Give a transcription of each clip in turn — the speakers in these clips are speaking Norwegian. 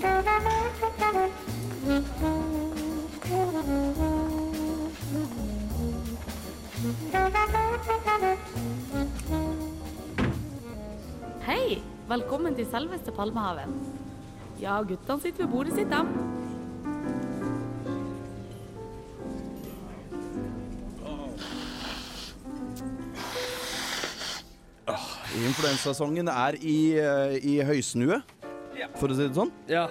Hei! Velkommen til selveste Palmehaven. Ja, guttene sitter ved bordet sitt, dem. Influensasongen er i, eh, i høysnue, for å si det sånn. Ja.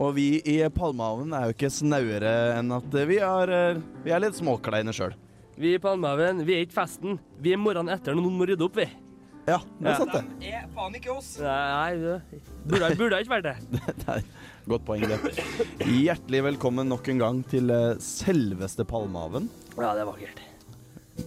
Og vi i Palmehaven er jo ikke snauere enn at vi er, eh, vi er litt småkleine sjøl. Vi i Palmehaven, vi er ikke festen. Vi er morgenen etter når noen må rydde opp, vi. Ja, det er Ja. sant, det. De er faen ikke oss. Nei, det burde, burde ikke vært det. det er godt poeng, det. Hjertelig velkommen nok en gang til eh, selveste Palmehaven. Ja, det er vakkert.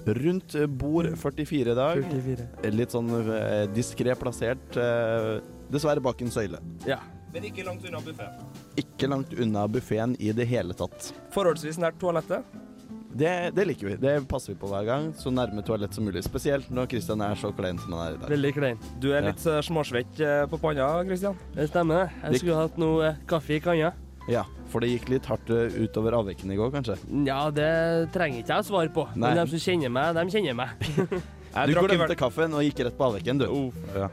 Rundt eh, bord 44 i dag. 44. Litt sånn eh, diskré plassert. eh, dessverre bak en søyle. Ja. Men ikke langt unna buffeen. Ikke langt unna buffeen i det hele tatt. Forholdsvis nært toalettet. Det, det liker vi. Det passer vi på hver gang. Så nærme toalett som mulig. Spesielt når Kristian er så klein som han er i dag. Veldig klein. Du er litt ja. småsvett eh, på panna, Kristian. Det stemmer. Jeg skulle hatt noe eh, kaffe i kanna. Ja, for det gikk litt hardt eh, utover avvekken i går, kanskje. Ja, det trenger ikke jeg å svare på. Nei. Men de som kjenner meg, de kjenner meg. Jeg Du glemte hvert, kaffen og gikk rett på avviken, du. Ja.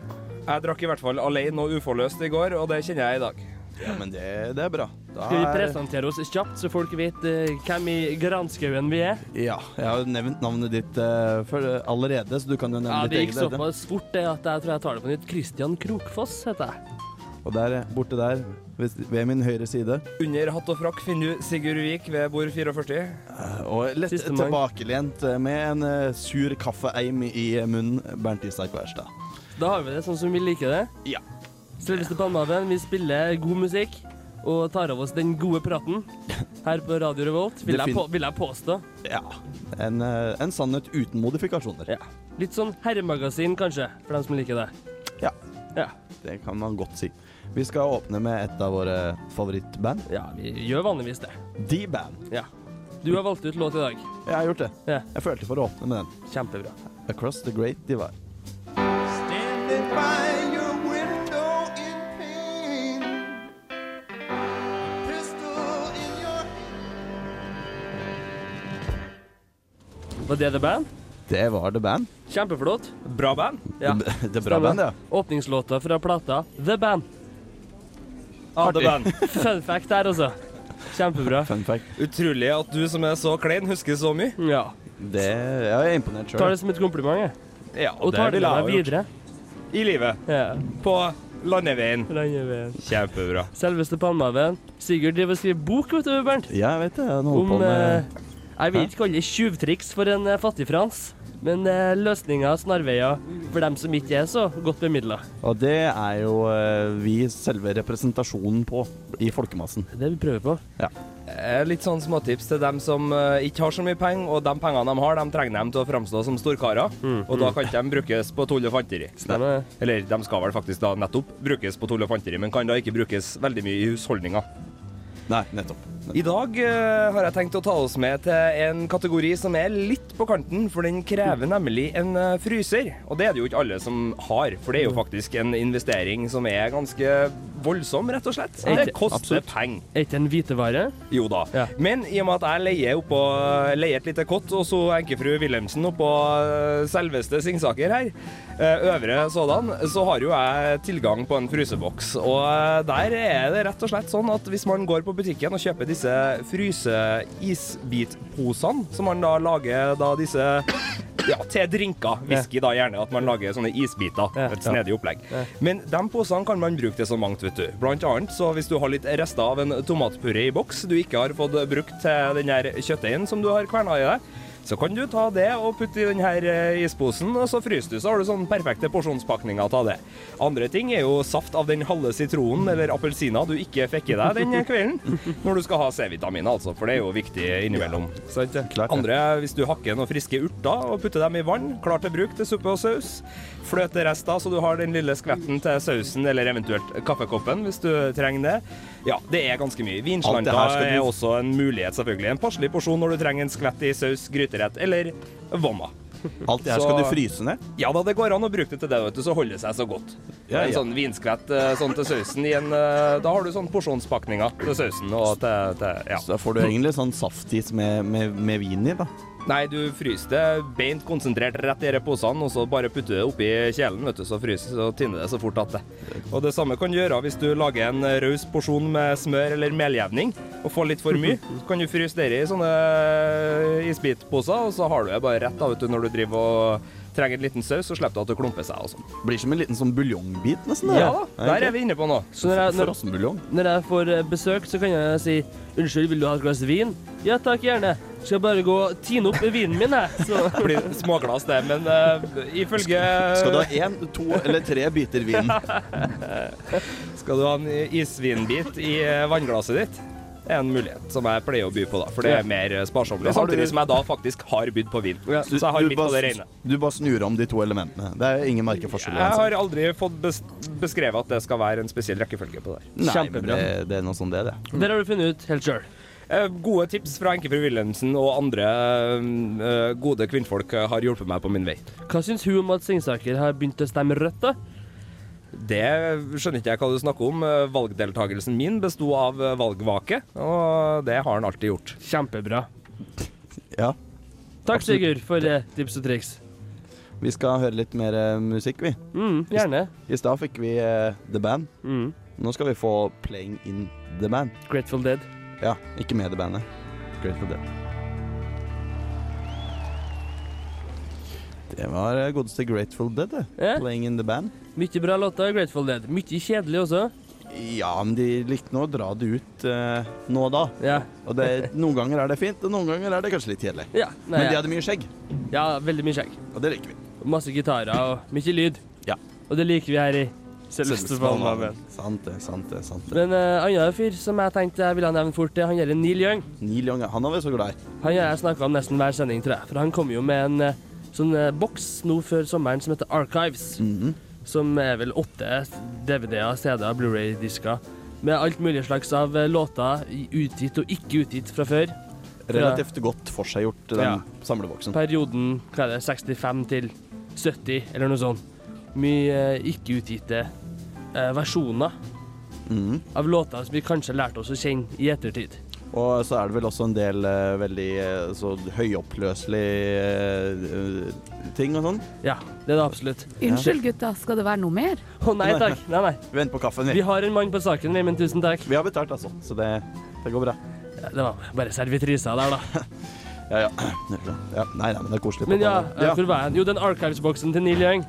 jeg drakk i hvert fall alene og uforløst i går, og det kjenner jeg i dag. ja, men det, det er bra. Da Skal vi er- presentere oss kjapt, så folk vet uh, hvem i granskauen vi er? Ja, jeg har jo nevnt navnet ditt uh, for, allerede, så du kan jo nevne Ja, ditt Det gikk eget. såpass fort det at jeg tror jeg tar det på nytt. Christian Krokfoss heter jeg. Og der, borte der, ved, ved min høyre side. Under hatt og frakk finner du Sigurd Vik ved bord 44. eh, Og lett Sistemann. tilbakelent eh, med en uh, sur kaffeeim i munnen, Bernt Isak Wærstad. Da har vi det sånn som vi liker det. Ja. Selveste Palmehaven, vi spiller god musikk og tar av oss den gode praten her på Radio Revolt, vil, jeg, på, vil jeg påstå. Ja. En, en sannhet uten modifikasjoner. Ja. Litt sånn herremagasin, kanskje, for dem som liker det. Ja. Ja. Det kan man godt si. Vi skal åpne med et av våre favorittband. ja, vi gjør vanligvis det. D-Band. Ja. Du har valgt ut låt i dag. Jeg har gjort det. Ja. Jeg følte for å åpne med den. Kjempebra. Across the Great Divide. Standing by your window in pain. Pistol in your Var det The Band? Det var The Band. Kjempeflott. Bra band. Ja. Det, det er bra Stemmer. band, ja. Åpningslåta fra plata The Band. Artig. Fun fact der, altså. Kjempebra. Fun fact. Utrolig at du som er så klein, husker så mye. Ja. Det, jeg er imponert Tar det som et kompliment, jeg. Ja, Og tar det med deg videre. I livet. Ja. På landeveien. Landeveien. Kjempebra. Selveste Palmehaven. Sigurd driver og skriver bok, vet du, Bernt. Ja, jeg vet det. Jeg holder Om på med eh, Jeg vil ikke kalle det tjuvtriks for en fattig fattigfrans, men eh, løsninger, snarveier, for dem som ikke er så godt bemidla. Og det er jo eh, vi selve representasjonen på i folkemassen. Det er det vi prøver på. Eh, Litt sånn småtips til dem som eh, ikke har så mye penger, og de pengene de har, de trenger dem til å framstå som storkarer. Og da kan ikke de brukes på tull og fanteri. Stemmer. Eller de skal vel faktisk da nettopp brukes på tull og fanteri, men kan da ikke brukes veldig mye i husholdninga. Nei, nettopp. I dag uh, har jeg tenkt å ta oss med til en kategori som er litt på kanten, for den krever nemlig en uh, fryser. Og det er det jo ikke alle som har, for det er jo faktisk en investering som er ganske voldsom, rett og slett. Det koster penger. Er ikke en hvitevare? Jo da. Ja. Men i og med at jeg leier, oppå, leier et lite kott, og så enkefru Wilhelmsen oppå eh, selveste Singsaker her, uh, øvre sådan, så har jo jeg tilgang på en fryseboks. Og der er det rett og slett sånn at hvis man går på butikken og kjøper disse fryse-isbitposene, som man da lager da disse ja, til drinker. Whisky da gjerne, at man lager sånne isbiter. Et snedig opplegg. Men de posene kan man bruke til så mangt, vet du. Blant annet så hvis du har litt rester av en tomatpuré i boks du ikke har fått brukt til den her kjøttdeigen som du har kverna i deg, så kan du ta det og putte i denne eh, isposen, og så fryser du, så har du sånn perfekte porsjonspakninger av det. Andre ting er jo saft av den halve sitronen eller appelsina du ikke fikk i deg den kvelden, når du skal ha C-vitamin, altså, for det er jo viktig innimellom. Andre hvis du hakker noen friske urter og putter dem i vann, klar til bruk til suppe og saus. Fløterester, så du har den lille skvetten til sausen, eller eventuelt kaffekoppen, hvis du trenger det. Ja, det er ganske mye. Vinslanter er også en mulighet, selvfølgelig. En passelig porsjon når du trenger en skvett i saus, gryterett eller vomma. Alt det her skal du fryse ned? Ja da, det går an å bruke det til det, vet du, så holder det seg så godt. Ja, En sånn vinskvett eh, sånn til sausen i en eh, Da har du sånn porsjonspakninger til sausen og til, til Ja. Så da får du egentlig sånn saftis med, med, med vin i, da. Nei, du fryser det beint konsentrert rett i disse posene, og så bare putter du det oppi kjelen, vet du, så fryser og tiner det så fort at det. Og det samme kan du gjøre hvis du lager en raus porsjon med smør eller meljevning og får litt for mye. Så kan du fryse det i sånne isbitposer, og så har du det bare rett da, vet du, når du driver og trenger en liten saus, så slipper du at det klumper seg og sånn. Blir som en liten sånn buljongbit, nesten. det. Ja da, der er vi inne på noe. Så når jeg, når, når jeg får eh, besøk, så kan jeg si Unnskyld, vil du ha et glass vin? Ja takk, gjerne. Skal jeg bare gå og tine opp vinen min, jeg. Så Det blir småglass, det, men uh, ifølge Skal du ha én, to eller tre biter vin? Skal du ha en isvinbit i vannglasset ditt? Er en mulighet som jeg pleier å by på, da, for det er mer eh, sparsommelig. Samtidig som jeg da faktisk har bydd på vin. Ja. Så jeg har Du på det rene. Du bare snur om de to elementene. Det er ingen merkeforskjell. Jeg har aldri fått bes beskrevet at det skal være en spesiell rekkefølge på det. Nei, men det, det er noe sånn det, det. der har du funnet ut helt sjøl. Eh, Gode tips fra Enkefru Wilhelmsen og andre eh, gode kvinnfolk har hjulpet meg på min vei. Hva syns hun om at Singsaker har begynt å stemme rødt, da? Det skjønner ikke jeg hva du snakker om. Eh, Valgdeltakelsen min besto av eh, valgvake, og det har han alltid gjort. Kjempebra. Ja. Takk, Sigurd, for det. tips og triks. Vi skal høre litt mer eh, musikk, vi. Mm, gjerne. I stad fikk vi uh, The Band. Mm. Nå skal vi få Playing in The Band. Grateful Dead. Ja, ikke med The Bandet. Grateful Dead. Det var eh, godeste Grateful Dead, det. Ja. Playing in The Band. Mye bra låter, Grateful Dead. Mye kjedelig også. Ja, men de likte nå å dra det ut eh, nå og da. Ja. Og det, noen ganger er det fint, og noen ganger er det kanskje litt kjedelig. ja. Men de hadde mye skjegg, ja, veldig mye skjegg. og det liker vi. Masse gitarer og mye lyd. Ja. Og det liker vi her i Selveste Palmaven. Sant det, sant det. sant det. Men uh, annen fyr som jeg tenkte jeg ville nevne fort, det han gjelder Neil Young. Neil Young, han er vi så glad i. Han har jeg snakka om nesten hver sending, tror jeg. For han kom jo med en eh, sånn eh, boks nå før sommeren som heter Archives. Mhm. Som er vel åtte DVD-er, CD-er, Blu-ray-disker. Med alt mulig slags av eh, låter utgitt og ikke utgitt fra før. Relativt godt forseggjort, den Ja. samleboksen. Perioden hva er det, 65 til 70, eller noe sånt. Mye eh, ikke utgitte eh, versjoner mm. av låter som vi kanskje lærte oss å kjenne i ettertid. Og så er det vel også en del uh, veldig eh, så høyoppløselige uh, ting og sånn. Ja, det er det absolutt. Unnskyld, gutta, skal det være noe mer? Å nei takk. Nei, nei. Vent på kaffen, Vi vi. har en mann på saken, vi, men tusen takk. Vi har betalt, altså, så det, det går bra. Ja, Det var bare servitrisa der, da. Ja, ja. ja. Nei, nei, men det er koselig. Men ja, eh, hvor var jeg? Jo, den Archives-boksen til Neil Young.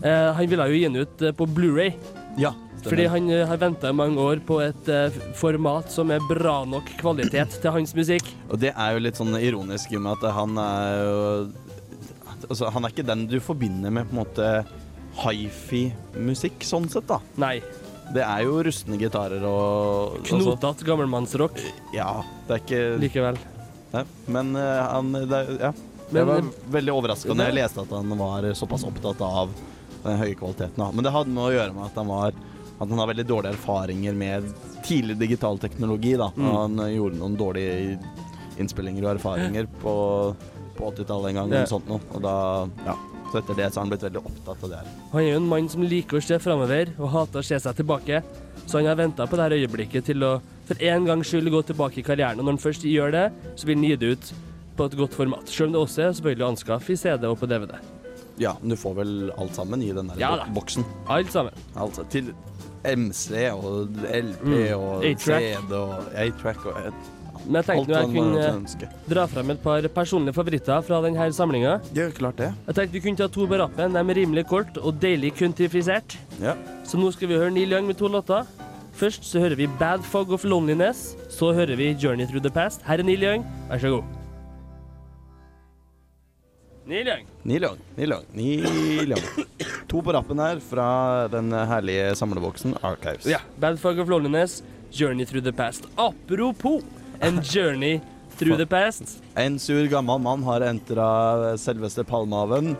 Eh, han ville jo gi den ut eh, på Blu-ray, ja. Fordi han uh, har venta mange år på et uh, format som er bra nok kvalitet til hans musikk. Og det er jo litt sånn ironisk i og med at han er jo Altså, han er ikke den du forbinder med på en måte hifi-musikk, sånn sett, da. Nei. Det er jo rustne gitarer og altså, Knotete gammelmannsrock Ja, det er ikke likevel. Nei, Men uh, han det, Ja. Men, jeg var veldig overraska når jeg leste at han var såpass opptatt av den høye kvaliteten. Men det hadde med å gjøre med at han var at han har veldig dårlige erfaringer med tidlig digital teknologi. Da. Mm. Han eh, gjorde noen dårlige innspillinger og erfaringer på, på 80-tallet en gang. det. eller sånt noe. Og da, ja. Så etter det så har han blitt veldig opptatt av det her. Han er jo en mann som liker å se framover og hater å se seg tilbake. Så han har venta på dette øyeblikket til å for en gangs skyld gå tilbake i karrieren. Og når han først gjør det, så vil han gi det ut på et godt format. Selv om det også er selvfølgelig å anskaffe i CD og på DVD. Ja, men du får vel alt sammen i den der Ja boksen. Alt sammen. Altså til MC og LP Mm. og A-track. CD og A-track og et, Men jeg tenkte nå jeg kunne ønske. dra frem et par personlige favoritter fra denne samlinga. Det er klart det. Jeg tenkte vi kunne ta to på rappen. De er rimelig kort og deilig kuntifisert. Ja. Så nå skal vi høre Neil Young med to låter. Først så hører vi Bad Fog of Loneliness. Så hører vi Journey Through the Past. Her er Neil Young. Vær så god. Neil Young. Neil Young, Neil Young, Neil Young. To på rappen her fra den herlige samleboksen Archives. Ja. Bad Fuck of Loneliness, Journey Through the Past. Apropos en journey through the past. En sur gammel mann har entra selveste Palmehaven,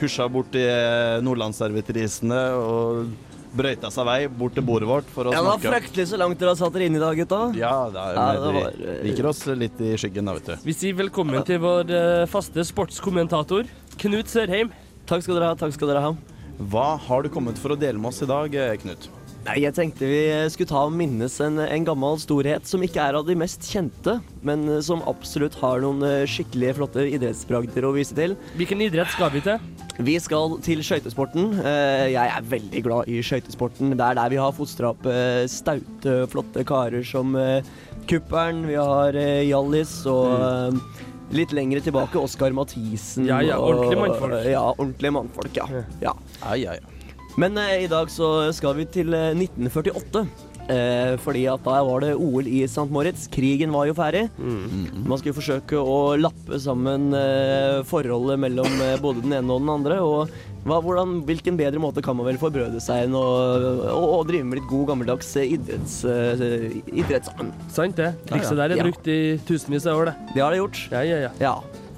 husja bort til eh, nordlandsservitrisene og brøyta seg vei bort til bordet vårt for å Ja, det var snakke. fryktelig så langt dere har satt dere inn i dag, gutta. Ja, det er, Ja, det var, vi eh, liker oss litt i skyggen, da, vet du. Vi sier velkommen til vår uh, faste sportskommentator. Knut Sørheim. Takk skal dere ha. takk skal dere ha. Hva har du kommet for å dele med oss i dag, eh, Knut? Nei, Jeg tenkte vi skulle ta og minnes en, en gammel storhet som ikke er av de mest kjente, men eh, som absolutt har noen eh, skikkelig flotte idrettsbragder å vise til. Hvilken idrett skal vi til? Vi skal til skøytesporten. Eh, Jeg er veldig glad i skøytesporten. Det er der vi har fostra opp eh, staute, flotte karer som eh, Kuppern, vi har eh, Hjallis og eh, Litt lengre tilbake Oskar Mathisen. Ja, ja, ordentlige mannfolk. Ja, ordentlige mannfolk, ja. ja. Ai, ai. Men eh, i dag så skal vi til eh, 1948. Eh, fordi at da var det OL i St. Moritz. Krigen var jo ferdig. Man skulle forsøke å lappe sammen eh, forholdet mellom eh, både den ene og den andre. Og hva, hvordan, hvilken bedre måte kan man vel forbrødre seg enn å, å, å drive med litt god gammeldags eh, idretts, eh, idrett sammen. Sant det. Trikset der er Ja. brukt i tusenvis av år, det. Det har det gjort. Ja, ja, ja. Ja.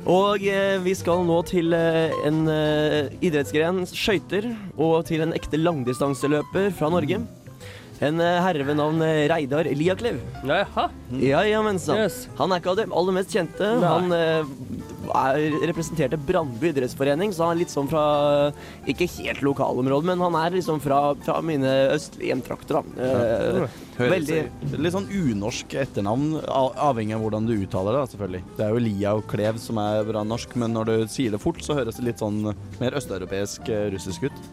Og eh, vi skal nå til eh, en eh, idrettsgren, skøyter, og til en ekte langdistanseløper fra Norge. En eh, herre ved navn eh, Reidar Liaklev. Jaha. Ja, ja, mensan. Yes. Han er ikke av de aller mest kjente. Nei. Han eh, er, representerte Brandbu idrettsforening, så han er litt sånn fra Ikke helt lokalområde, men han er liksom fra, fra mine østlige hjemtrakter, da. Eh, Høres veldig Litt sånn unorsk etternavn, avhengig av hvordan du uttaler det, selvfølgelig. Det er jo Lia og Klev som er bra norsk, men når du sier det fort, så høres det litt sånn mer østeuropeisk, eh, russisk ut.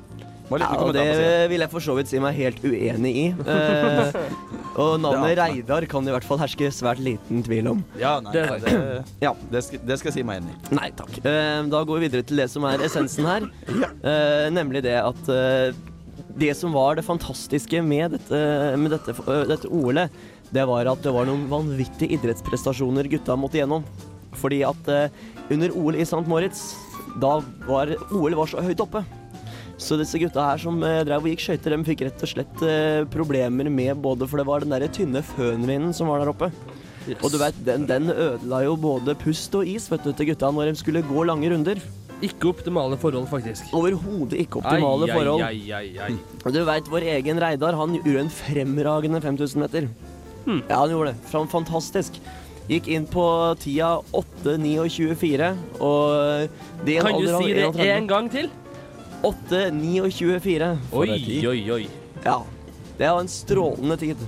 Ja, og det vil jeg for så vidt si meg helt uenig i. Eh, og navnet Reidar kan i hvert fall herske svært liten tvil om. Ja, nei, Det- det, Ja. det, skal, det skal jeg si meg enig i. Nei takk. Eh, da går vi videre til det som er essensen her. Eh, nemlig det at eh, det som var det fantastiske med dette, med dette, eh, dette OL-et, det var at det var noen vanvittige idrettsprestasjoner gutta måtte gjennom. Fordi at eh, under OL i St. Moritz, da var OL var så høyt oppe. Så disse gutta her som eh, drev og gikk skøyter, de fikk rett og slett eh, problemer med både For det var den derre tynne fønvinden som var der oppe. Yes. Og du vet, den, den ødela jo både pust og is vet du, til gutta når de skulle gå lange runder. Ikke optimale forhold, faktisk. Overhodet ikke optimale forhold. Ai, ai, ai, ai. Og du veit, vår egen Reidar han gjorde en fremragende 5000 meter. Hmm. Ja, han gjorde det. Fantastisk. Gikk inn på tida 8.29,4, og det Kan du si det 31. en gang til? 8.29,4. Oi, en tid. oi, oi. Ja. Det var en strålende tid.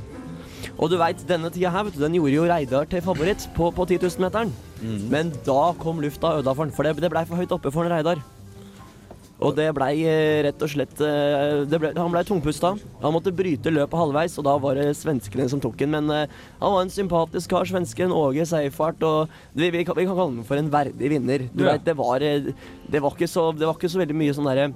Og du veit, denne tida her, vet du, den gjorde jo Reidar til favoritt på, på 10 000-meteren. Men da kom lufta øda for han, for det, det blei for høyt oppe for en Reidar. Og det blei eh, rett og slett eh, det ble, Han blei tungpusta. Han måtte bryte løpet halvveis, og da var det svenskene som tok den. Men eh, han var en sympatisk kar, svensken. Åge Seifert. Og vi, vi, kan, vi kan kalle ham for en verdig vinner. Du Ja. vet, det var, det, var ikke så, det var ikke så veldig mye sånn derre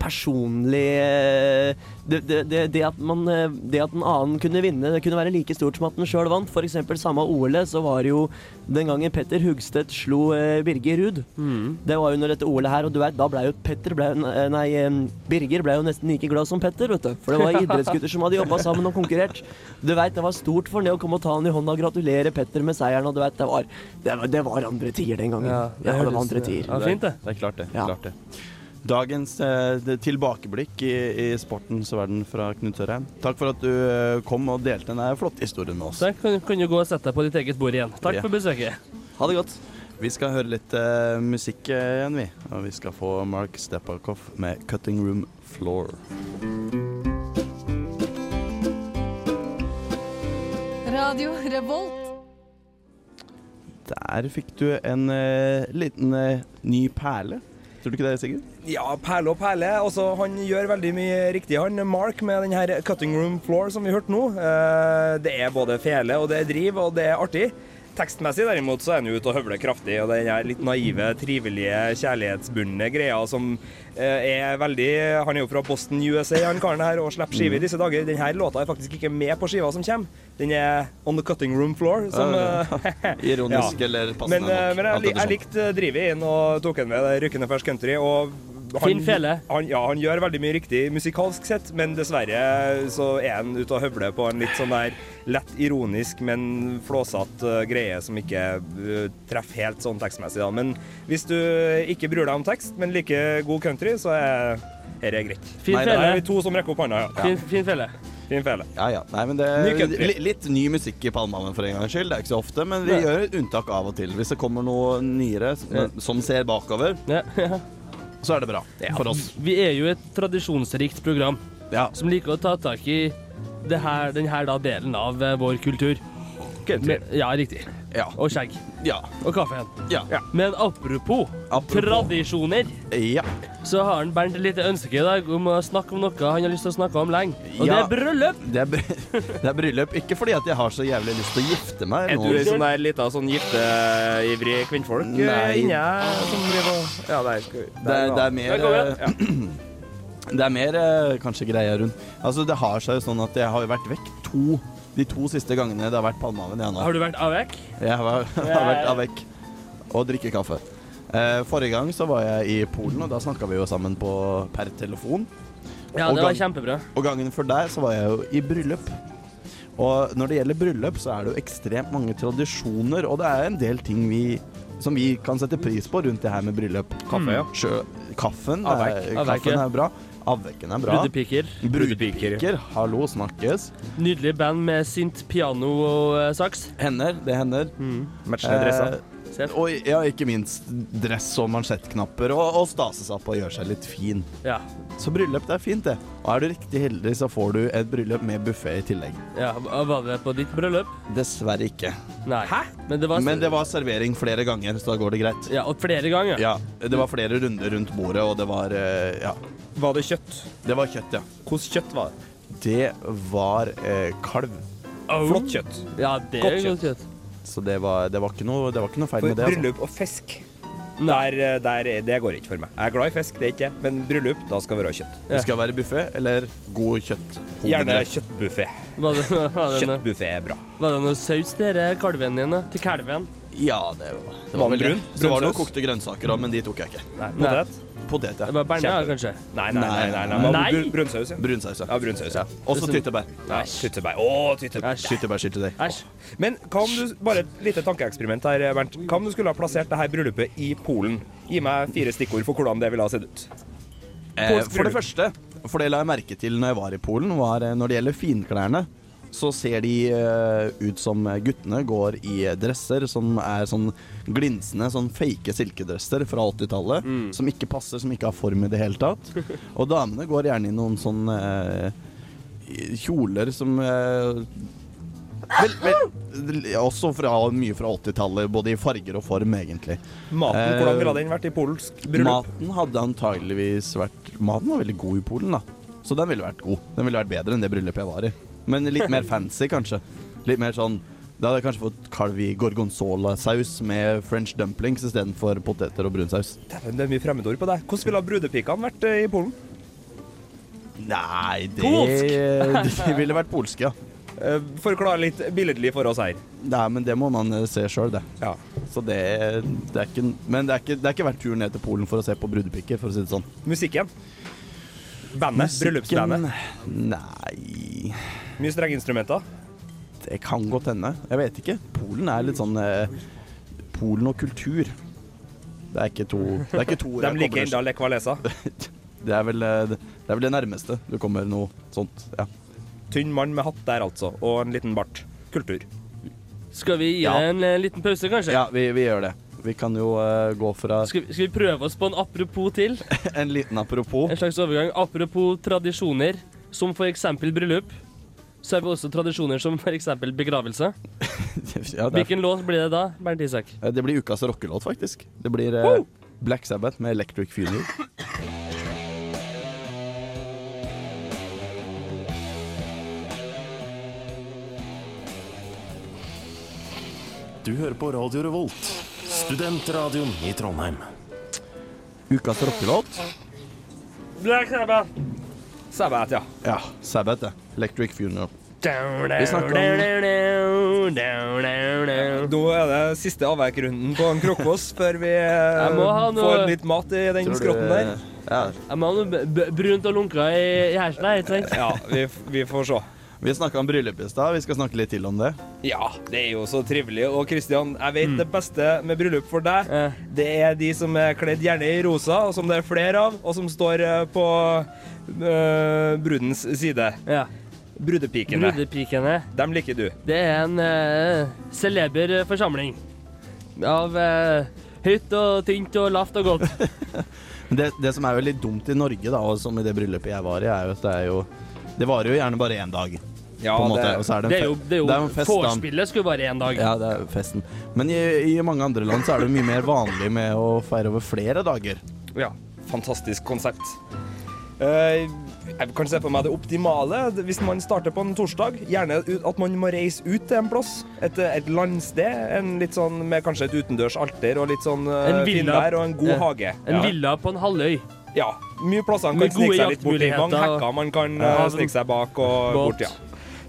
personlig eh, det, det, det, det, at man, eh, det at en annen kunne vinne, det kunne være like stort som at den sjøl vant. F.eks. samme OL så var det jo den gangen Petter Hugstedt slo eh, Birger Ruud. Mm. Det var jo under dette OL her, og du vet, da ble jo Petter ble, Nei, Birger ble jo nesten like glad som Petter, vet du. For det var idrettsgutter som hadde jobba sammen og konkurrert. Du vet, det var stort for ham det å komme og ta han i hånda og gratulere Petter med seieren, og du vet, det var, det var, det var andre tider den gangen. Ja, det, høres- var andre tider. Ja, fint, det. Det er klart det. Ja. Klart det. Dagens eh, tilbakeblikk i, i sportens verden fra Knut Sørheim. Takk for at du eh, kom og delte denne flotte historien med oss. Takk. kan, kan du gå og sette deg på ditt eget bord igjen. Takk Ja. for besøket. Ha det godt. Vi skal høre litt eh, musikk eh, igjen, vi. Og vi skal få Mark Stepakoff med 'Cutting Room Floor'. Radio Revolt. Der fikk du en eh, liten eh, ny perle. Tror du ikke det, Sigurd? Ja, perle og perle. Altså, han gjør veldig mye riktig, han Mark, med den her cutting room floor som vi hørte nå. Eh, det er både fele og det er driv, og det er artig. Tekstmessig derimot så er han ute og høvler kraftig, og den litt naive, trivelige, kjærlighetsbundne greia som eh, er veldig Han er jo fra Boston, USA, han karen her, og slipper skive i disse dager. Denne låta er faktisk ikke med på skiva som kommer. Den er on the cutting room floor, som uh, Ironisk Ja. eller passende Men, eh, nok. men jeg, jeg likte eh, drivet inn og tok den med rykkende fersk country. Og han, Fjelle? fele. Han, ja, han gjør veldig mye riktig musikalsk sett, men dessverre så er han ute og høvler på en litt sånn der lett ironisk, men flåsete uh, greie som ikke uh, treffer helt sånn tekstmessig. Da. Men hvis du ikke bryr deg om tekst, men liker god country, så er dette greit. Fin Nei, Det er vi to som rekker opp hånda. Ja. Fin, fin fele. Fin. Ja, ja. Nei, men det er litt ny musikk i Palmehaven for en gangs skyld. Det er ikke så ofte, men vi ja. gjør et unntak av og til. Hvis det kommer noe nyere som, som ser bakover, Ja, ja. så er det bra for oss. Vi er jo et tradisjonsrikt program Ja. som liker å ta tak i det her, den delen av eh, vår kultur. Men, ja, riktig. Ja. Og skjegg. Ja. Og kaffen. Ja. Men apropos, Apropos. tradisjoner, ja. så har han Bernt et lite ønske i dag om å snakke om noe han har lyst til å snakke om lenge. Og Ja. det er bryllup! Det er, bry det er bryllup. Ikke fordi at jeg har så jævlig lyst til å gifte meg. Er du ei sånn der lita sånn gifteivrig kvinnfolk eh, Nei. inni som driver og Ja, der skal vi Det er, det er mer, eh, det er mer eh, kanskje greia rundt Altså, det har seg jo sånn at jeg har jo vært vekk to de to siste gangene det har vært Palmehaven. Ja. Har du vært avek? jeg har, har vært avek og drikke kaffe. Eh, forrige gang så var jeg i Polen, og da snakka vi jo sammen på per telefon. Ja, Og det var kjempebra. Og gangen før der så var jeg jo i bryllup. Og når det gjelder bryllup, så er det jo ekstremt mange tradisjoner, og det er en del ting vi som vi kan sette pris på rundt det her med bryllup. Kaffe, ja. Sjø, kaffen, er, kaffen er bra. Avvekken er bra. Brudepiker. Brudepiker. Brudepiker. Hallo, snakkes. Nydelig band med sint piano og eh, saks. Hender, det hender. Matchende dresser. Eh, og ja, ikke minst dress og mansjettknapper, og, og stase seg opp og gjøre seg litt fin. Ja. Så bryllup, det er fint, det. Og er du riktig heldig, så får du et bryllup med buffé i tillegg. ja. Var det på ditt bryllup? Dessverre ikke. Nei. Hæ? Men det var, Men det var servering flere ganger, så da går det greit. Ja, og flere ganger. Ja, det var flere runder rundt bordet, og det var eh, Ja, Var det kjøtt? det var kjøtt, ja. Hvordan kjøtt var det? Det var eh, kalv. Flott kjøtt. Ja, det Godt er kjøtt. godt kjøtt. Så det var, det var, ikke, noe, det var ikke noe feil For med det. Altså. bryllup og fisk der, eh, der, Det går ikke for meg. Jeg er glad i fisk, det er ikke jeg. men bryllup, da skal det være kjøtt. Det skal være buffé eller god kjøtt. Gjerne kjøttbuffé. Kjøttbuffé er bra. var det noe saus til denne kalven din? Til kalven? Ja, det var, det Var var vel det. brun? Det var noen kokte grønnsaker òg, men de tok jeg ikke. Nei. Potet? Potet, Det ja. var bearnés, kanskje? Nei, nei, nei. nei, nei. Nei. nei. Brunsaus, ja. Brunsaus, ja. Ja, brunsaus. Ja. Også tyttebær. Ja, tyttebær. Å, tyttebær. Æsj. Tyttebærsyltetøy. Æsj. Men hva om du Bare et lite tankeeksperiment her, Bernt. Hva om du skulle ha plassert dette bryllupet i Polen? Gi meg fire stikkord for hvordan det ville ha sett ut. Eh, for det første, for det la jeg merke til når jeg var i Polen, var eh, når det gjelder finklærne, så ser de eh, ut som guttene går i dresser som er sånn glinsende, sånn fake silkedresser fra 80-tallet, som ikke passer, som ikke har form i det hele tatt. Og damene går gjerne i noen sånn eh, kjoler som eh, vel, vel, også fra, mye fra 80-tallet, både i farger og form, egentlig. Maten, Eh, hvordan ville den vært i polsk bryllup? Maten hadde antageligvis vært Maten var veldig god i Polen, da. Så den ville vært god. Den ville vært bedre enn det bryllupet jeg var i. Men litt mer fancy, kanskje. Litt mer sånn Da hadde jeg kanskje fått kalv i gorgonzola-saus med french dumplings istedenfor poteter og brunsaus. Dæven, det er mye fremmedord på deg. Hvordan ville brudepikene vært eh, i Polen? Nei, det, Polsk! De ville vært polske, ja. Eh, Forklar litt billedlig for oss her. Nei, men det må man eh, se sjøl, det. Ja. Så det, det er ikke Men det er ikke, det er ikke verdt turen ned til Polen for å se på brudepiker, for å si det sånn. Musikken. Bandet. Bryllupsbandet. Nei Mye strengeinstrumenter. Det kan godt hende. Jeg vet ikke. Polen er litt sånn eh, Polen og kultur. Det er ikke to Det er ikke to De ligger liker enda Lech Det er vel eh, det det er vel det nærmeste du kommer noe sånt. Ja. Tynn mann med hatt der, altså. Og en liten bart. Kultur. Skal vi gi Ja. en eh, liten pause, kanskje? ja, vi, vi gjør det. Vi kan jo uh, gå fra Skal, vi- skal vi prøve oss på en apropos til? en liten apropos. En slags overgang. Apropos tradisjoner, som for eksempel bryllup. Så har vi også tradisjoner som for eksempel begravelse. Ja, er, Hvilken låt blir det da, Bernt Isak? eh, det blir ukas rockelåt, faktisk. Det blir eh, Black Sabbath med Electric Funeral. Du hører på Radio Revolt, studentradioen i Trondheim. Ukas rockelåt? Black Sabbath. Sabbath, ja. Ja, Sabbath, det. Electric Funeral. Vi snakker om- Nå er det siste avverkrunden på en Krokfoss før vi eh, noe- får litt mat i den skrotten der. Ja, Jeg må ha noe brunt og lunka i, i hersen her, ikke sant? Ja, vi, vi får se. Vi snakka om bryllup i stad. Vi skal snakke litt til om det. Ja, det er jo så trivelig. Og Kristian, jeg vet det beste med bryllup for deg. Eh, Det er de som er kledd gjerne i rosa, og som det er flere av, og som står eh, på øh, brudens side. ja. Brudepikene. Brudepikene. Dem liker du. Det er en øh, celeber forsamling av øh, høyt og tynt og lavt og godt. Det, det som er jo litt dumt i Norge, da, og som i det bryllupet jeg var i, er jo at det er jo Det varer jo gjerne bare én dag. Ja, på en måte. det- og så er det, en Det er jo, det er jo, det er jo en fest. Vorspielet skulle bare én dag. Ja, det er festen. Men i, i mange andre land så er det mye mer vanlig med å feire over flere dager. Ja, fantastisk konsept. Eh, jeg kan se for meg det optimale hvis man starter på en torsdag. Gjerne at man må reise ut til en plass. Et, et landsted. En litt sånn, med kanskje et utendørs alter og litt sånn uh, En finvær og en god hage. En ja. villa på en halvøy. ja. Mye plasser man kan snike seg litt bort. Mange hekker man kan Ja, uh, snike seg bak og bort, ja.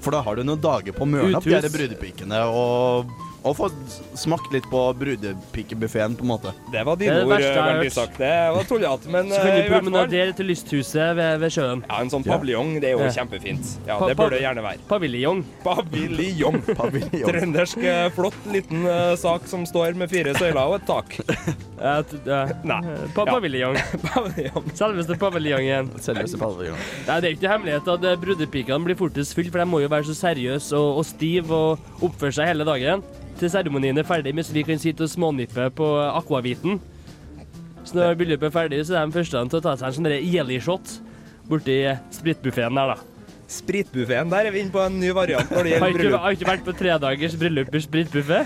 For da har du noen dager på å mørne opp de brudepikene og, og få smakt litt på brudepikebuffeen, på en måte. Det var dine ord, veldig sagt. Det var tullete, men Så kan eh, du promenadere til lysthuset ved, ved sjøen. Ja, en sånn paviljong, det er jo Ja. kjempefint. Ja, Pa- det burde bør det gjerne være. Paviljong. Paviljong. Paviljong. Trøndersk, eh, flott liten uh, sak som står med fire søyler og et tak. Nei. Pa paviljong. Selveste paviljongen. Selveste paviljong. Nei, Det er ikke hemmelighet at brudepikene blir fortest full, for de må jo være så seriøse og, og stive og oppføre seg hele dagen. Til seremonien er ferdig, mens vi kan sitte og smånippe på akvaviten. Så når bryllupet er ferdig, så er de første til å ta seg en sånn der jelly shot borti spritbuffeen der, da. Spritbuffeen, der er vi inne på en ny variant når det Har gjelder ikke, bryllup. har ikke vært på tredagers bryllup i spritbuffé?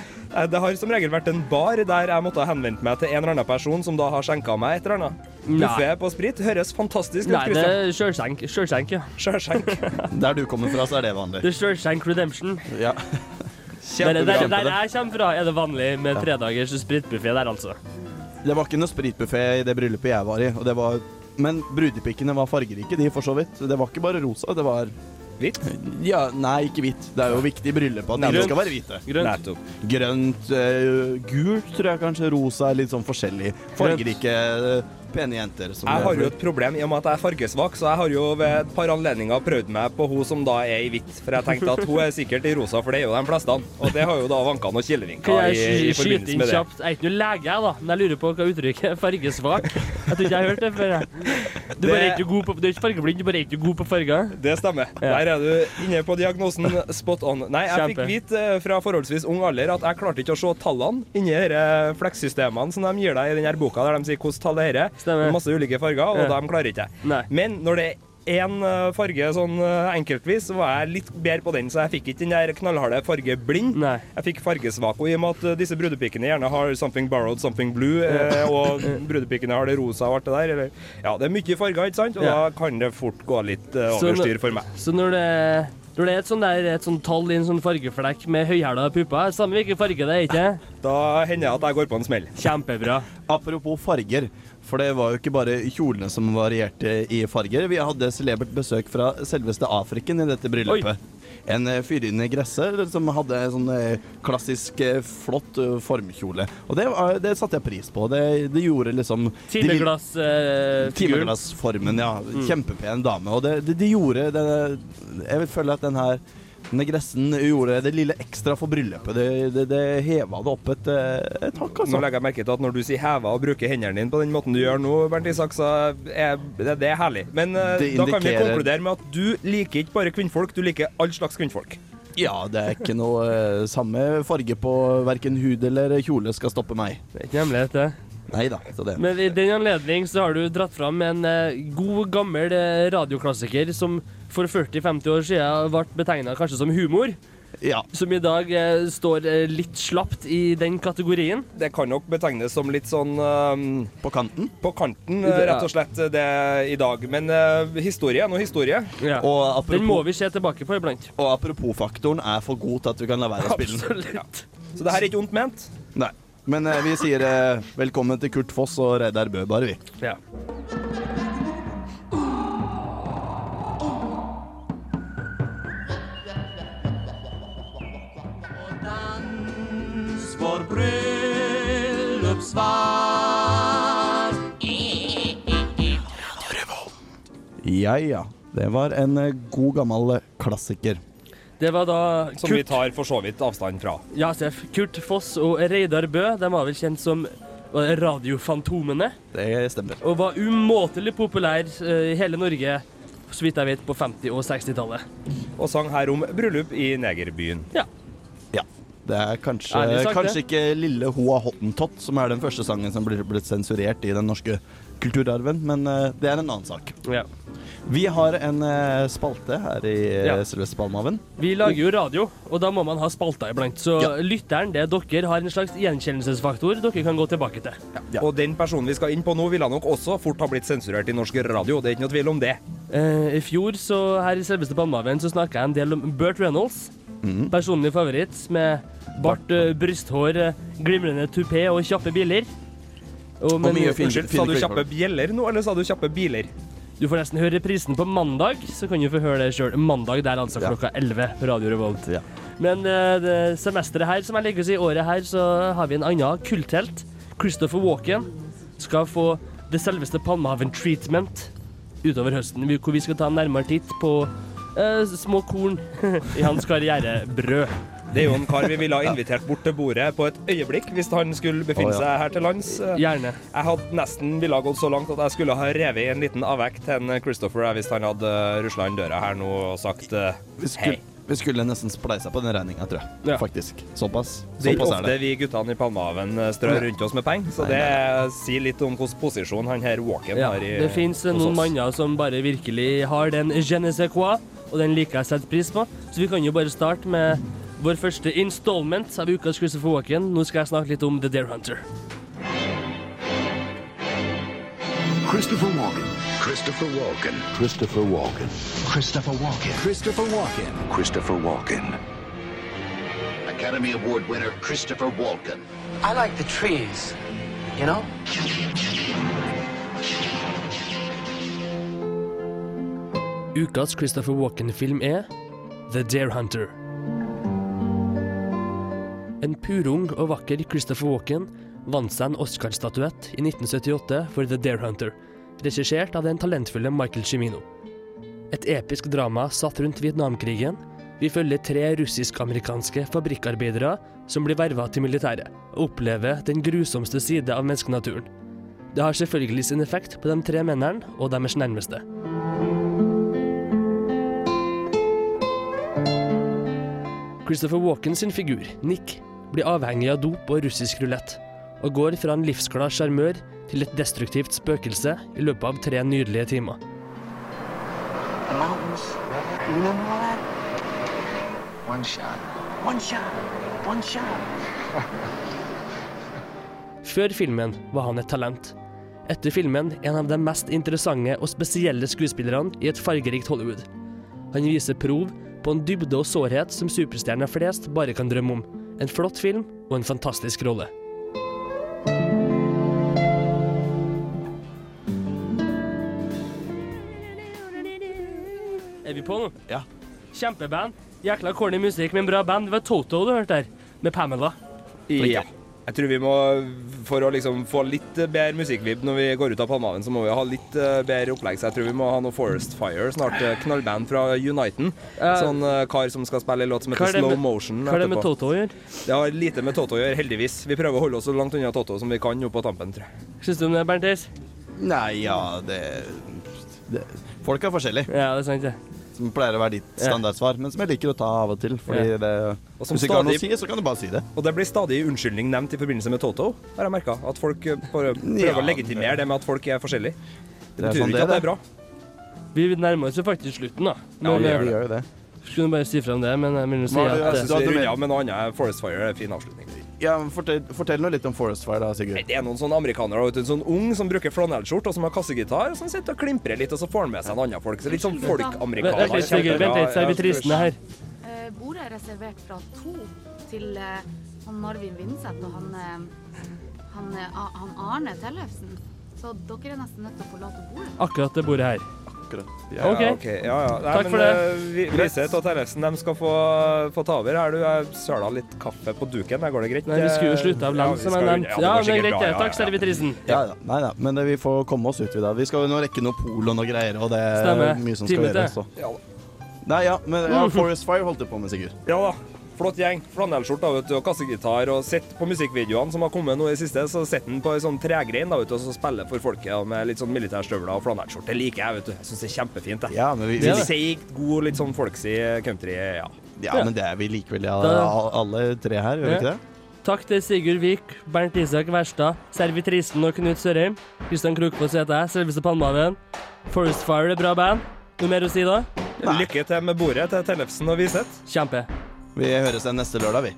Det har som regel vært en bar der jeg måtte ha henvendt meg til en eller annen person som da har skjenka meg et eller annet. Buffé på sprit høres fantastisk ut, Nei, det er sjølskjenk, sjølskjenk, ja. Sjølskjenk. Der du kommer fra, så er det vanlig. Det er sjølskjenk redemption. Ja. Der, der, der jeg kommer fra, er det vanlig med tredagers spritbuffé der, altså. Det var ikke noe spritbuffé i det bryllupet jeg var i. Og det var, men brudepikkene var fargerike, de for så vidt. Det var ikke bare rosa, det var Hvitt? Ja, nei, ikke hvitt. Det er jo viktig i bryllupet at de skal være hvite. Grønt. Grønt, uh, gult tror jeg kanskje, rosa, litt sånn forskjellig. Fargerike, eh, pene jenter. Som Jeg har jo et problem i og med at jeg er fargesvak, så jeg har jo ved et par anledninger prøvd meg på hun som da er i hvitt. For jeg tenkte at hun er sikkert i rosa, for det er jo de fleste. Og det har jo da vanka noen kilevinker Kan i, i forbindelse inn med det. kjapt? Jeg er ikke noen lege, jeg, da, men jeg lurer på hva uttrykket er fargesvak. Jeg tror ikke jeg har hørt det før. Du bare Det- er ikke god på, du er ikke fargeblind, du bare er ikke god på farger. Det stemmer. Ja. Der er du inne på diagnosen spot on. Nei, jeg Kjempe. fikk vite eh, fra forholdsvis ung alder at jeg klarte ikke å se tallene inni disse flekssystemene som de gir deg i denne boka, der de sier hvordan tallet er. Stemmer. Masse ulike farger, og Ja. de klarer ikke jeg. Men når det er én eh, farge sånn eh, enkeltvis, så var jeg litt bedre på den, så jeg fikk ikke den der knallharde fargeblind. Nei. Jeg fikk fargesvak, og i og med at eh, disse brudepikene gjerne har something borrowed, something blue, eh, og brudepikene har det rosa og alt det der, eller, ja, det er mye farger, ikke sant? Og Ja. da kan det fort gå litt eh, Så over nå- styr for meg. Så når det, når det er et sånt, der, et sånt tall i en sånn fargeflekk med høyhæla pupper, samme hvilken farge det er, ikke Da hender det at jeg går på en smell. Kjempebra. Apropos farger, for det var jo ikke bare kjolene som varierte i farger. Vi hadde celebert besøk fra selveste Afriken i dette bryllupet. En eh, fyrinne gresser som hadde en sånn eh, klassisk eh, flott eh, formkjole. Og det, var- det satte jeg pris på. Det, det gjorde liksom de Timeglassfiguren. Timeglassformen, ja. Kjempepen dame. Og det, det, det gjorde Jeg vil føle at den her denne gressen gjorde det lille ekstra for bryllupet. Det, det, det heva det opp et, eh, et hakk, Nå altså. legger jeg merke til at når du sier heva og bruker hendene dine på den måten du gjør nå, Bernt Isak, så er det, det er herlig. Men eh, Det da kan vi konkludere med at du liker ikke bare kvinnfolk, du liker all slags kvinnfolk. Ja, det er ikke noe eh, samme farge på verken hud eller kjole skal stoppe meg. Det er ikke hemmelighet, det. Nei da. Men i den anledning så har du dratt fram en eh, god, gammel eh, radioklassiker som for 40-50 år siden ble betegna kanskje som humor, Ja. som i dag eh, står eh, litt slapt i den kategorien. Det kan nok betegnes som litt sånn eh, På kanten. på kanten, rett og slett, det i dag. Men eh, historie er nå historie. Ja. Og Den må vi se tilbake på iblant. og apropos-faktoren er for god til at du kan la være å spille den. Absolutt. Så det her er ikke ondt ment. Nei. Men eh, vi sier eh, velkommen til Kurt Foss og Reidar Bø, bare vi. Ja. Ja ja. Det var en eh, god gammel klassiker. Det var da Som vi tar for så vidt avstand fra. ja, Seff. Kurt Foss og Reidar Bø de var vel kjent som Radiofantomene. Det stemmer. Og var umåtelig populær eh, i hele Norge, så vidt jeg vet, på 50- og 60-tallet. og sang her om bryllup i negerbyen. Ja. Det er kanskje, sagt, kanskje det. ikke Lille Hoa Hottentott som er den første sangen som blir blitt sensurert i den norske kulturarven, men eh, det er en annen sak. Ja. Vi har en uh, spalte her i Ja. Selveste Palmehaven. Vi lager jo radio, og da må man ha spalter iblant. Så Ja. lytteren, det er dere, har en slags gjenkjennelsesfaktor dere kan gå tilbake til. Ja. Og den personen vi skal inn på nå, ville nok også fort ha blitt sensurert i norsk radio. Det er ikke noe tvil om det. Uh, I fjor, så her i selveste Palmehaven, så snakka jeg en del om Burt Reynolds. Mm. Personlig favoritt med bart, uh, brysthår, eh, glimrende tupé og kjappe biler. Og, men, mye fin- Unnskyld, sa du kjappe bjeller nå, eller sa du kjappe biler? Du får nesten høre prisen på mandag, så kan du få høre det sjøl. Mandag der altså klokka 11 på Radio Revolt. Ja. Men uh, det semesteret her, som jeg liker å si, året her, så har vi en annen kulthelt. Christopher Walken skal få det selveste Palmehaven treatment utover høsten, hvor vi skal ta en nærmere titt på uh, små korn i hans karrierebrød. Det er jo en kar vi ville ha invitert bort til bordet på et øyeblikk hvis han skulle befinne oh, ja. seg her til lands. Gjerne. Jeg hadde nesten ville ha gått så langt at jeg skulle ha revet i en liten avvekk til en Christopher hvis han hadde rusla inn døra her nå og sagt hei. Vi skulle, nesten spleisa på den regninga, tror jeg. Ja. Faktisk. Såpass. Det er ikke ofte vi guttene i Palmehaven eh, strør rundt oss med penger, så det sier litt om hvilken posisjon han her Walken Ja, har i det fins noen oss. manner som bare virkelig har den je ne sais quoi, og den liker jeg å sette pris på. Så vi kan jo bare starte med vår første installment av ukas Walken. Nå skal jeg snakke litt om The Dare Hunter. Christopher Walken. Christopher Walken. Christopher Walken. Christopher Walken. Christopher Walken. Christopher Walken. Academy Award winner Christopher Walken. I like the trees, you know? Ukas Christopher Walken-film er The Dare Hunter. En purung og vakker Christopher Walken vant seg en Oscar-statuett i 1978 for The Dare Hunter, regissert av den talentfulle Michael Cimino. Et episk drama satt rundt Vietnamkrigen. Vi følger tre russisk-amerikanske fabrikkarbeidere som blir verva til militæret, og opplever den grusomste side av menneskenaturen. Det har selvfølgelig sin effekt på de tre mennene og deres nærmeste. Christopher Walken sin figur, Nick, blir avhengig av dop og russisk rulett, og går fra en livsglad sjarmør til et destruktivt spøkelse i løpet av tre nydelige timer. Før filmen var han et talent. Etter filmen en av de mest interessante og spesielle skuespillerne i et fargerikt Hollywood. Han viser prov på en dybde og sårhet som superstjerner flest bare kan drømme om. En flott film og en fantastisk rolle. Er vi på nå? Ja. Kjempeband. Jækla corny musikk, men bra band. Det var Toto du hørte der, med Pamela. Ja. Jeg tror vi må, For å liksom få litt bedre musikkvib når vi går ut av Palmehaven, så må vi ha litt eh, bedre opplegg. Så jeg tror vi må ha noe Forest Fire snart. eh, Knallband fra Uniten. Sånn eh, kar som skal spille en låt som er heter Slow med- Motion. Hva er det med. Toto å gjøre? Det har lite med Toto å gjøre, heldigvis. Vi prøver å holde oss så langt unna Toto som vi kan nå på tampen, tror jeg. Syns du om det, Bernt Eis? Nei, ja, det, det Folk er forskjellige, Ja, det er sant, det. Som pleier å være ditt standardsvar, men som jeg liker å ta av og til. Fordi Ja. det, Og hvis du ikke har noe å si, så kan du bare si det. Og det blir stadig unnskyldning nevnt i forbindelse med Toto, har jeg merka. At folk eh, prøver Ja, å legitimere det med at folk er forskjellige. Det Det er betyr sånn ikke det at det er, bra. Vi nærmer oss jo faktisk slutten, da. Ja, Men vi gjør Vi gjør jo det. skulle bare si fra om det, men jeg vil jo si er at Ja, du med noe annet. Forest Fire er en fin avslutning. Ja, men fortell, fortell noe litt om Forest Fire, da, Sigurd. Det er noen sånne amerikanere vet du, sånn ung som bruker flanellskjorte og som har kassegitar, og som sitter og klimprer litt, og så får han med seg en annen folk. Så litt sånn folk-amerikaner. vent litt, Sigurd. Vent litt, så er her. Uh, bordet er reservert fra to til uh, han Marvin Vinseth og han, uh, han, han Arne Tellefsen. Så dere er nesten nødt til å forlate bordet. Akkurat det bordet her. Akkurat. Ja, Ok. okay. ja, ja. Nei, Takk men, for det. eh, Vi, Liseth og Tellefsen de skal få, få ta over. Her du jeg søla litt kaffe på duken. Der går det greit? Nei, vi skulle jo slutte av land, som jeg nevnte. Ja, det er greit, det. Takk, servitrisen. Ja, ja. Nei da, men vi får komme oss ut, vi da. Vi skal jo nå rekke noe pol og noe greier, og det er Stemmer. mye som skal gjøres. Nei, ja, men ja, Forest Fire holdt du på med, Sigurd. ja da. Flott gjeng. Flanellskjorte og kassegitar. Og sett på musikkvideoene som har kommet nå i siste, så sitter han på ei sånn tregrein da, vet du, og så spiller for folket da, med litt sånn militærstøvler og flanellskjorte. Det liker jeg, vet du. Jeg syns det er kjempefint. Ja, men vi, Det er Seigt, god, litt sånn folksy country. Ja. ja, men det er vi likevel, ja, alle tre her, gjør vi ikke det? Takk til Sigurd Vik, Bernt Isak Verstad, servitrisen og Knut Sørheim. Kristian Krokfoss heter jeg, selveste Palmehaven. Forest Fire er bra band. Noe mer å si da? Lykke til med bordet til Tellefsen og Wiseth. Kjempe. Vi høres igjen neste lørdag, vi.